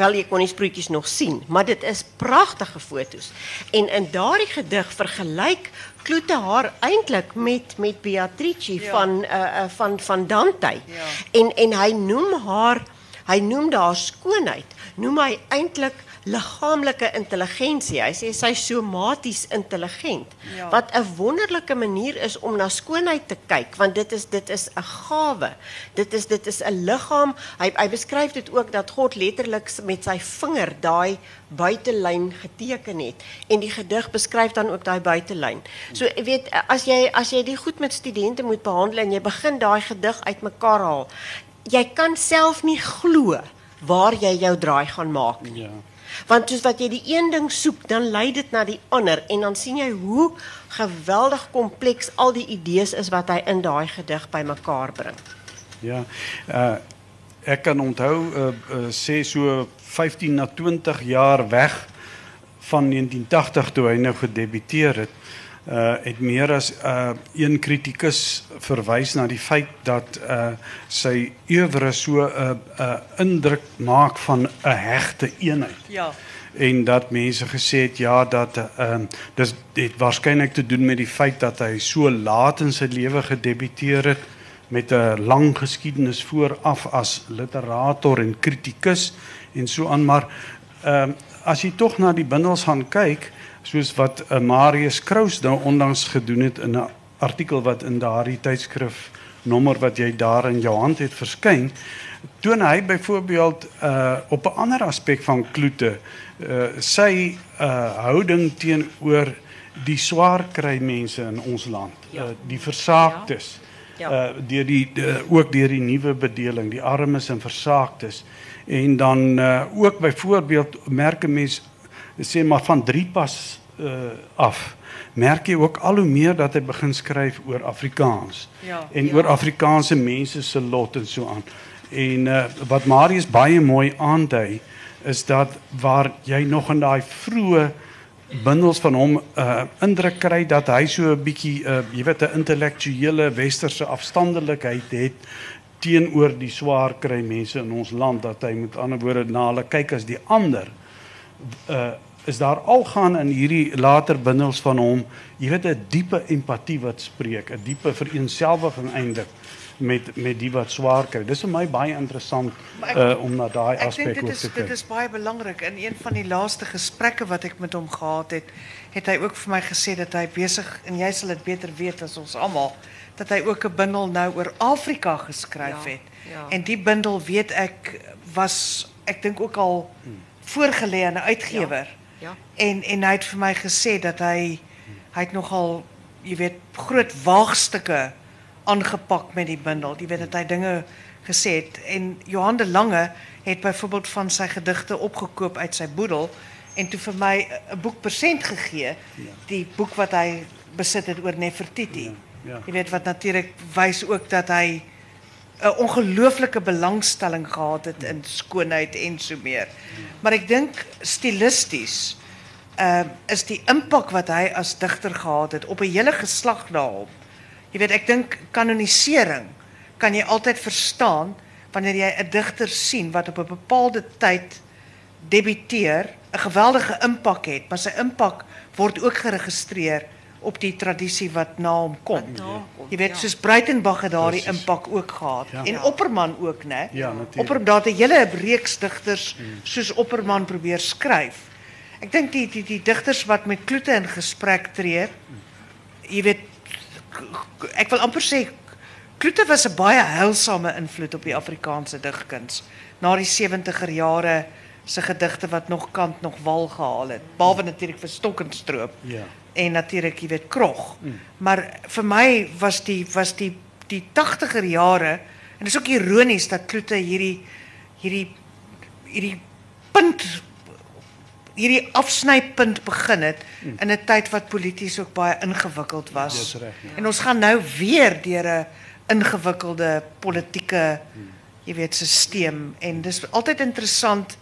Wel jy kon die sproetjies nog sien, maar dit is pragtige foto's. En in daardie gedig vergelyk Kloete haar eintlik met met Beatrice Ja. van uh, van van Dante. Ja. En en hy noem haar hy noem haar skoonheid, noem hy eintlik liggaamlike intelligensie. Hy sê sy somaties intelligent. Ja. Wat 'n wonderlike manier is om na skoonheid te kyk, want dit is dit is 'n gawe. Dit is dit is 'n liggaam. Hy hy beskryf dit ook dat God letterlik met sy vinger daai buitelyn geteken het en die gedig beskryf dan ook daai buitelyn. So jy weet as jy as jy die goed met studente moet behandel en jy begin daai gedig uitmekaar haal, jy kan self nie glo waar jy jou draai gaan maak nie. Ja. Want soos wat jy die een ding soek, dan lei dit na die ander en dan sien jy hoe geweldig kompleks al die idees is wat hy in daai gedig bymekaar bring. Ja. Uh ek kan onthou uh, uh sê so 15 na 20 jaar weg van 1980 toe hy nou gedebuteer het. Uh het meer as uh een kritikus verwys na die feit dat uh sy oeuvre so 'n uh, 'n uh, indruk maak van 'n hegte eenheid Ja. en dat mense gesê het ja dat ehm uh, dis dit waarskynlik te doen met die feit dat hy so laat in sy lewe gedebuteer het met 'n lang geskiedenis vooraf as literator en kritikus en so aan maar ehm as jy tog na die bundels gaan kyk soos wat uh, Marius Kraus nou onlangs gedoen het in 'n artikel wat in daardie tydskrif nommer wat jy daar in jou hand het verskyn toon hy byvoorbeeld uh op 'n ander aspek van Kloete uh sy uh houding teenoor die swaar kry mense in ons land Ja. uh die versaaktes Ja. uh deur die, ook deur die nuwe bedeling die armes en versaaktes en dan uh ook byvoorbeeld merk 'n mens sê maar van drie pas uh af merk jy ook al hoe meer dat hy begin skryf oor Afrikaans Ja. en Ja. oor Afrikaanse mense se lot en so aan. En uh, wat Marius baie mooi aandui is dat waar jy nog in daai vroeë bundels van hom uh indruk kry dat hy so 'n bietjie uh jy weet 'n intellektuele westerse afstandelikheid het teenoor die swaar kry mense in ons land dat hy met ander woorde na hulle kyk as die ander. Uh is daar algaan in hierdie later bundels van hom jy weet 'n diepe empatie wat spreek 'n diepe vereenselwiging eintlik met met die wat swaar kry. Dis vir my baie interessant ek- uh om na daai Ek dink aspek dit is te dit kyk. is baie belangrik. In een van die laaste gesprekke wat ek met hom gehad het, het hy ook vir my gesê dat hy besig en jy sal dit beter weet as ons almal, dat hy ook 'n bundel nou oor Afrika het. ja. En die bundel weet ek was ek dink ook al voorgelê aan 'n uitgewer. Ja. En en hy het vir my gesê dat hy hy het nogal jy weet groot waagstukke aangepak met die bundel. Jy weet dat hy dinge gesê het en Johan de Lange het byvoorbeeld van sy gedigte opgekoop uit sy boedel en toe vir my 'n boek persent gegee, die boek wat hy besit het oor Nefertiti. Ja, Jy weet wat natuurlik wys ook dat hy 'n ongelooflike belangstelling gehad het in skoonheid en so meer. Maar ek dink stilisties uh is die impak wat hy as digter gehad het op 'n hele geslag na hom. Jy weet ek dink kanonisering kan jy altyd verstaan wanneer jy 'n digter sien wat op 'n bepaalde tyd debuteer, 'n geweldige impak het, maar sy impak word ook geregistreer op die tradisie wat na hom kom. na hom kom, Jy weet soos Breitenberg het daardie impak ook gehad Ja. en. Opperman ook, né? Ja, natuurlijk. Opper daar het 'n hele reeks digters soos Opperman probeer skryf. Ek dink die die die digters wat met Kloete in gesprek tree, jy weet ek wil amper sê Kloete was 'n baie heilsame invloed op die Afrikaanse digkuns. Na die 70er jare se gedigte wat nog kant nog wal gehaal het, behalwe natuurlik vir Stokkenstroop Ja. En natuurlik jy weet krog. Maar vir my was die was die die 80er jare en dit is ook ironies dat Kloete hierdie hierdie hierdie punt hierdie afsnypunt begin het in 'n tyd wat polities ook baie ingewikkeld was. Ja. En ons gaan nou weer deur 'n ingewikkelde politieke jy weet stelsel en dis altyd interessant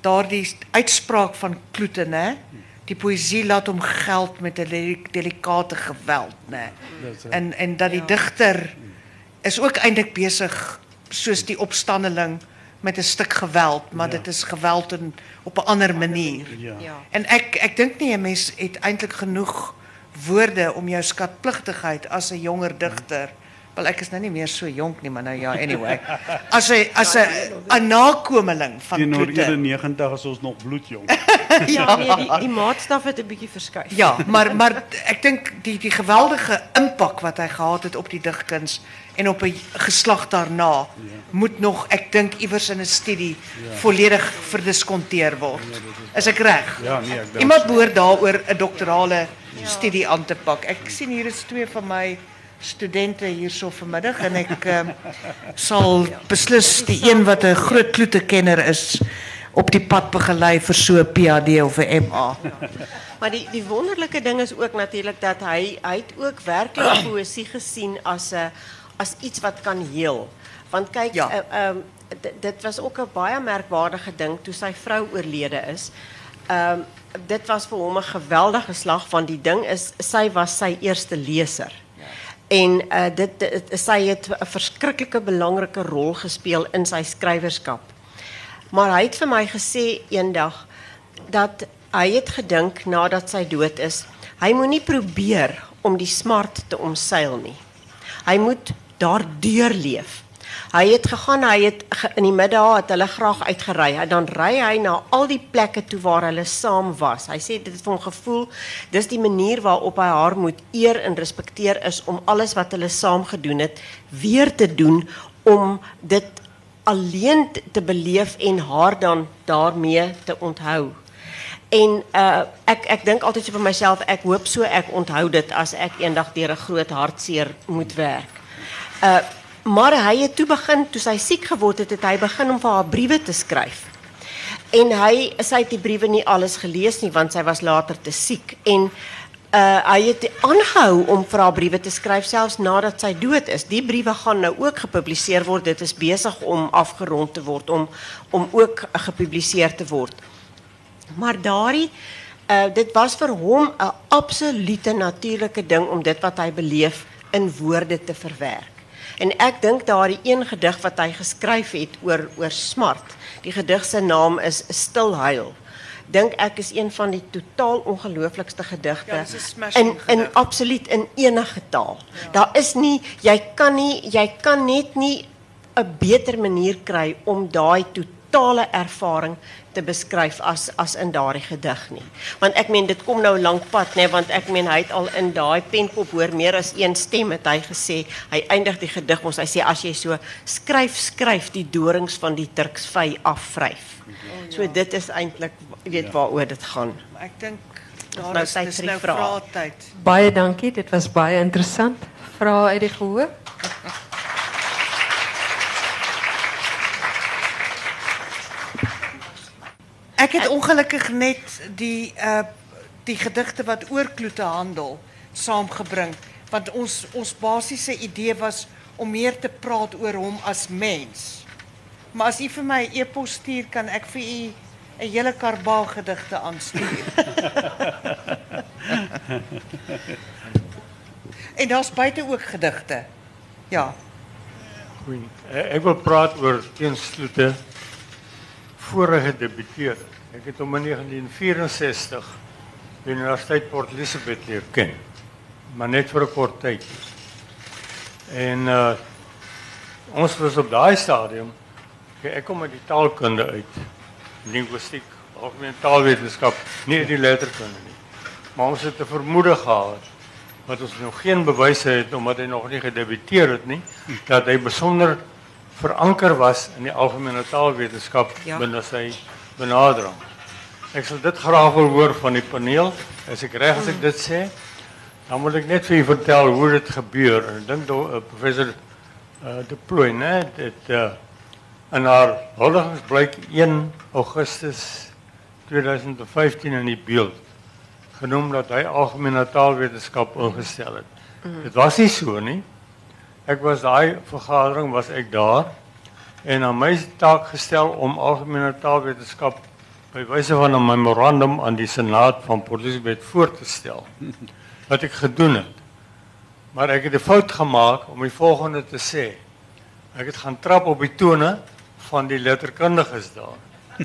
daardie uitspraak van Kloete, né? Die poësie laat hom geld met 'n deli- delikate geweld, né? Reg. En en dat die digter is ook eintlik besig soos die opstandeling met 'n stuk geweld, maar Ja. dit is geweld in, op 'n ander manier. En ek ek dink nie 'n mens het eintlik genoeg woorde om jou skatpligtigheid as 'n jonger digter Wel ek is nou nie meer so jonk nie, maar nou ja, anyway. As 'n as 'n 'n nakomeling van Kloete. 91 is ons nog bloedjong. Ja, nee, die, die maatstaf het 'n bietjie verskuif. Ja, maar maar ek dink die die geweldige impak wat hy gehad het op die digkuns en op 'n geslag daarna moet nog ek dink iewers in 'n studie volledig verdiskonteer word. Is ek reg? Ja, nee, ek dink Iemand behoort daaroor 'n doktorale studie aan te pak. Ek sien hier is twee van my studente hierso vanmiddag en ek um, sal beslis die een wat 'n groot kloetekenner is op die pad begelei vir so 'n PhD of 'n MA. Maar die die wonderlike ding is ook natuurlik dat hy het ook werklik poësie gesien as 'n as iets wat kan heel. Want kyk, Ja. eh, ehm dit, was ook 'n baie merkwaardige ding toe sy vrou oorlede is. Ehm dit was vir hom 'n geweldige slag want die ding is sy was sy eerste leser. En uh, dit, dit sy het 'n verskriklike belangrike rol gespeel in sy skrywerskap. Maar hy het vir my gesê eendag dat hy het gedink nadat sy dood is, hy moenie probeer om die smart te omseil nie. Hy moet daardeur leef. Hy het gegaan, hy het in die middag het hulle graag uitgery. Dan ry hy na al die plekke toe waar hulle saam was. Hy sê dit het hom gevoel dis die manier waarop hy haar moet eer en respekteer is om alles wat hulle saam gedoen het weer te doen om dit alleen te- beleef en haar dan daarmee te onthou. En uh ek ek dink altyd so vir myself, ek hoop so ek onthou dit as ek eendag deur 'n groot hartseer moet werk. Uh maar hy het toe begin toe sy siek geword het, het hy begin om vir haar briewe te skryf. En hy sy het die briewe nie alles gelees nie want sy was later te siek en uh hy het aangehou om vir haar briewe te skryf selfs nadat sy dood is. Die briewe gaan nou ook gepubliseer word. Dit is besig om afgerond te word om om ook gepubliseer te word. Maar daardie uh dit was vir hom 'n absolute natuurlike ding om dit wat hy beleef in woorde te verwerk. En ek dink daardie een gedig wat hy geskryf het oor oor smart. Die gedig se naam is Stilhuil. Dink ek is een van die totaal ongelooflikste gedigte Ja, in absoluut in enige taal. Daar is nie jy kan nie jy kan net nie 'n beter manier kry om daai totale ervaring te beskryf as as in daardie gedig nie. Want ek meen dit kom nou lank pad nê want ek meen hy het al in daai penkop hoor meer as een stem het hy gesê hy eindig die gedig ons hy sê as jy so skryf skryf die dorings van die Turksvy afvryf. So dit is eintlik weet waaroor dit gaan. Maar ek dink nou daar is tyd vir die nou vrae. vraatyd. Baie dankie, dit was baie interessant. Vrae uit die gehoor? Ek het ongelukkig net die uh die gedigte wat oor kloete handel saamgebring want ons ons basiese idee was om meer te praat oor hom as mens. Maar as u vir my 'n e-pos stuur kan ek vir u 'n hele karbaal gedigte aanstuur. en daar's buite ook gedigte. Ja. Goeie. Eh, Ek wil praat oor teensloete gedebuteer het. Ek het hom in 1964 by die Universiteit Port Elizabeth leer ken. Maar net vir 'n kort tyd. En uh ons was op daai stadium ek kom uit die taalkunde uit. Linguistiek, algemene taalwetenskap, nie die letterkunde nie. Maar ons het 'n vermoede gehad wat ons nog geen bewyse het omdat hy nog nie gedebuteer het nie dat hy besonder veranker was in die algemene taalwetenskap Ja. binne sy benadering. Ek sal dit graag wil hoor van die paneel. As ek reg as ek dit sê, dan moet ek net vir u vertel hoe dit gebeur. En Ek dink uh, professor uh, De Plooi, né, dit uh, in haar huldigingsblyk 1 Augustus 2015 in die beeld genoem dat hy algemene taalwetenskap ingestel het. Mm. Dit was nie so nie. Ek was daai vergadering was ek daar en aan my taak gestel om algemene taalwetenskap by wyse van 'n memorandum aan die senaat van Port Elizabeth voor te stel. Wat ek gedoen het. Maar ek het 'n fout gemaak om die volgende te sê. Ek het gaan trap op die tone van die letterkundiges daar.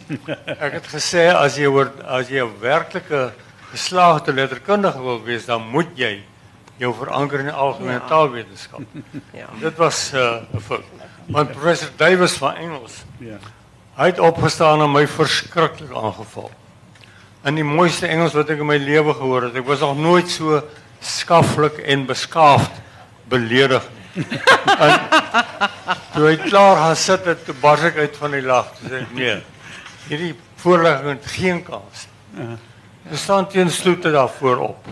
Ek het gesê as jy oor as jy 'n werklike geslaagde letterkundige wil wees, dan moet jy jou veranker in die algemene ja. taalwetenskap. Ja. Dit was uh, fout. Want professor Davies van Engels, Ja. hy het opgestaan en my verskriklik aangeval. In die mooiste Engels wat ek in my lewe gehoor het. Ek was nog nooit so skaflik en beskaafd beledig nie. en toe hy klaar gaan sit het, toe bars uit van die lag. Toe sê ek nee. Hierdie voorlegging het geen kans. Er staan teen sloete daarvoor op.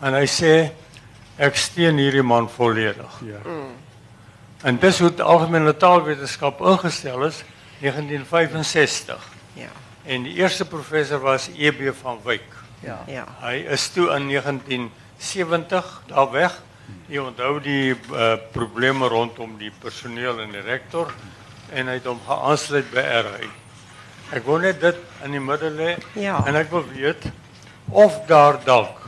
En hy sê ek steun hierdie man volledig. Ja. En dis hoe die algemene taalwetenskap ingestel is 1965. Ja. En die eerste professor was EB van Wyk. Ja. Ja. Hy is toe in 1970 daar weg. Jy onthou die uh, probleme rondom die personeel en die rektor en hy het hom geaansluit by RI. Ek wil net dit in die middel lê Ja. en ek wil weet of daar dalk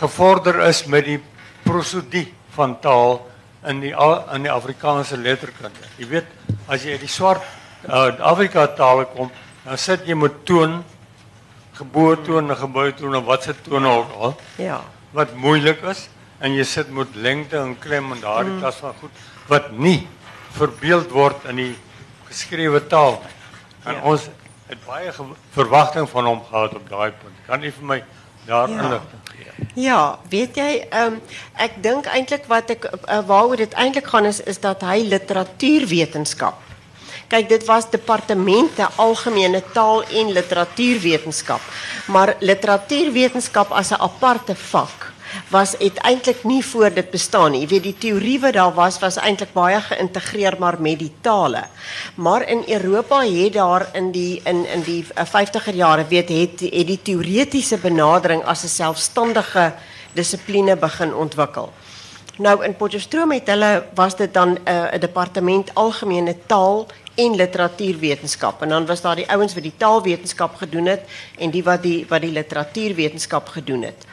gevorder is met die prosodie van taal in die in die Afrikaanse letterkunde. Jy weet, as jy uit die swart uh, Afrika tale kom, dan sit jy met toon, geboortoon en geboortoon en wat se tone ook al Ja. wat moeilik is en jy sit met lengte en klem en daardie klas van goed wat nie verbeeld word in die geskrewe taal nie. En Ja. ons het baie verwagting van hom gehad op daai punt. Kan u vir my Ja. Ja, weet jy, ehm ek dink eintlik wat ek uh, waaroor dit eintlik gaan is is dat hy literatuurwetenskap. Kyk, dit was departemente algemene taal en literatuurwetenskap. Maar literatuurwetenskap as 'n aparte vak was het eintlik nie voor dit bestaan nie. Jy weet die teorie wat daar was was eintlik baie geïntegreer maar met die tale. Maar in Europa het daar in die in in die eh, 50er jare weet het het die teoretiese benadering as 'n selfstandige dissipline begin ontwikkel. Nou in Potchefstroom het hulle was dit dan uh, 'n departement algemene taal en literatuurwetenskap en dan was daar die ouens wat die taalwetenskap gedoen het en die wat die wat die literatuurwetenskap gedoen het.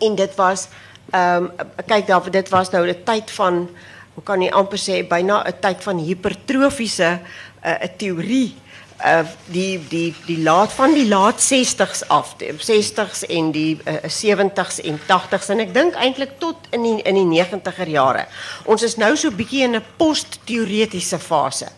En dit was um, kyk daar dit was nou 'n tyd van hoe kan jy amper sê byna 'n tyd van hipertrofiese 'n uh, 'n teorie uh die die die laat van die laat 60s af, die 60s en die uh, 70s en 80s en ek dink eintlik tot in die in die 90er jare. Ons is nou so bietjie in 'n fase.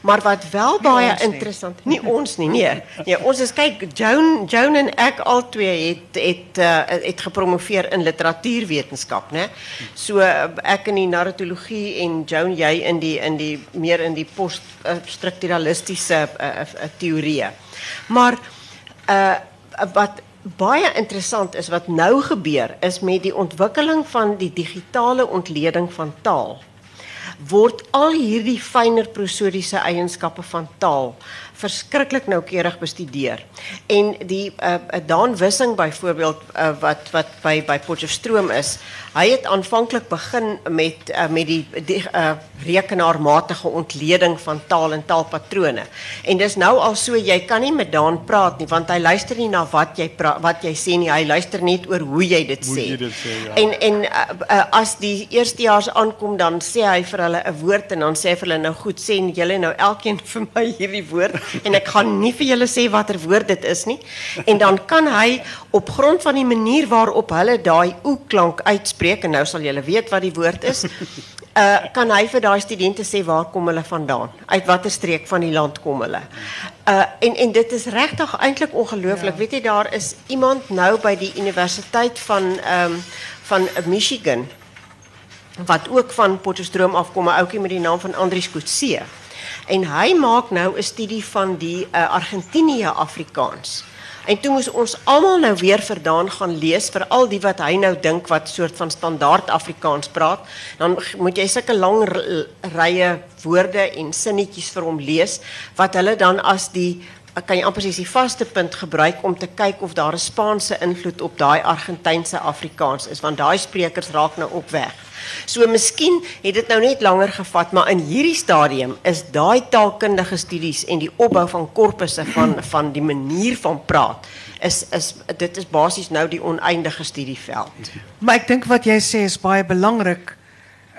Maar wat wel baie interessant, nie ons nie, nee. Nee, ons is kyk Joan Joan en ek albei het het uh, het gepromoveer in literatuurwetenskap, né? So uh, ek in die narratologie en Joan jy in die in die meer in die post uh, uh, uh, teorieë. Maar uh wat baie interessant is wat nou gebeur is met die ontwikkeling van die digitale ontleding van taal word al hierdie fyner prosodiese eienskappe van taal verskriklik noukeurig bestudeer. En die uh, Daan Wissing byvoorbeeld uh, wat wat by by Potchefstroom is, hy het aanvanklik begin met uh, met die, die uh, rekenaarmatige ontleding van taal en taalpatrone. En dis nou al so jy kan nie met Daan praat nie want hy luister nie na wat jy pra, wat jy sê nie, hy luister net oor hoe jy dit Hoe sê. jy dit sê, ja. En en uh, uh, as die eerstejaars aankom dan sê hy vir hulle 'n woord en dan sê hy vir hulle nou goed sê julle nou elkeen vir my hierdie woord en ek gaan nie vir julle sê watter woord dit is nie en dan kan hy op grond van die manier waarop hulle daai oe klank uitspreek en nou sal julle weet wat die woord is uh, kan hy vir daai studente sê waar kom hulle vandaan uit watter streek van die land kom hulle uh, en en dit is regtig eintlik ongelooflik ja. weet jy daar is iemand nou by die universiteit van um, van Michigan wat ook van Potchefstroom afkom, 'n ouetjie met die naam van Andries Kutse. En hy maak nou 'n studie van die uh, Argentinië Afrikaans. En toe moes ons almal nou weer verdaan gaan lees vir al die wat hy nou dink wat soort van standaard Afrikaans praat. Dan moet jy sulke lang rye woorde en sinnetjies vir hom lees wat hulle dan as die kan jy amper die vaste punt gebruik om te kyk of daar 'n Spaanse invloed op daai Argentynse Afrikaans is want daai sprekers raak nou op weg. So miskien het dit nou net langer gevat, maar in hierdie stadium is daai taalkundige studies en die opbou van korpusse van van die manier van praat is is dit is basies nou die oneindige studieveld. Maar ek dink wat jy sê is baie belangrik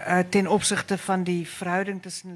uh, ten opsigte van die verhouding tussen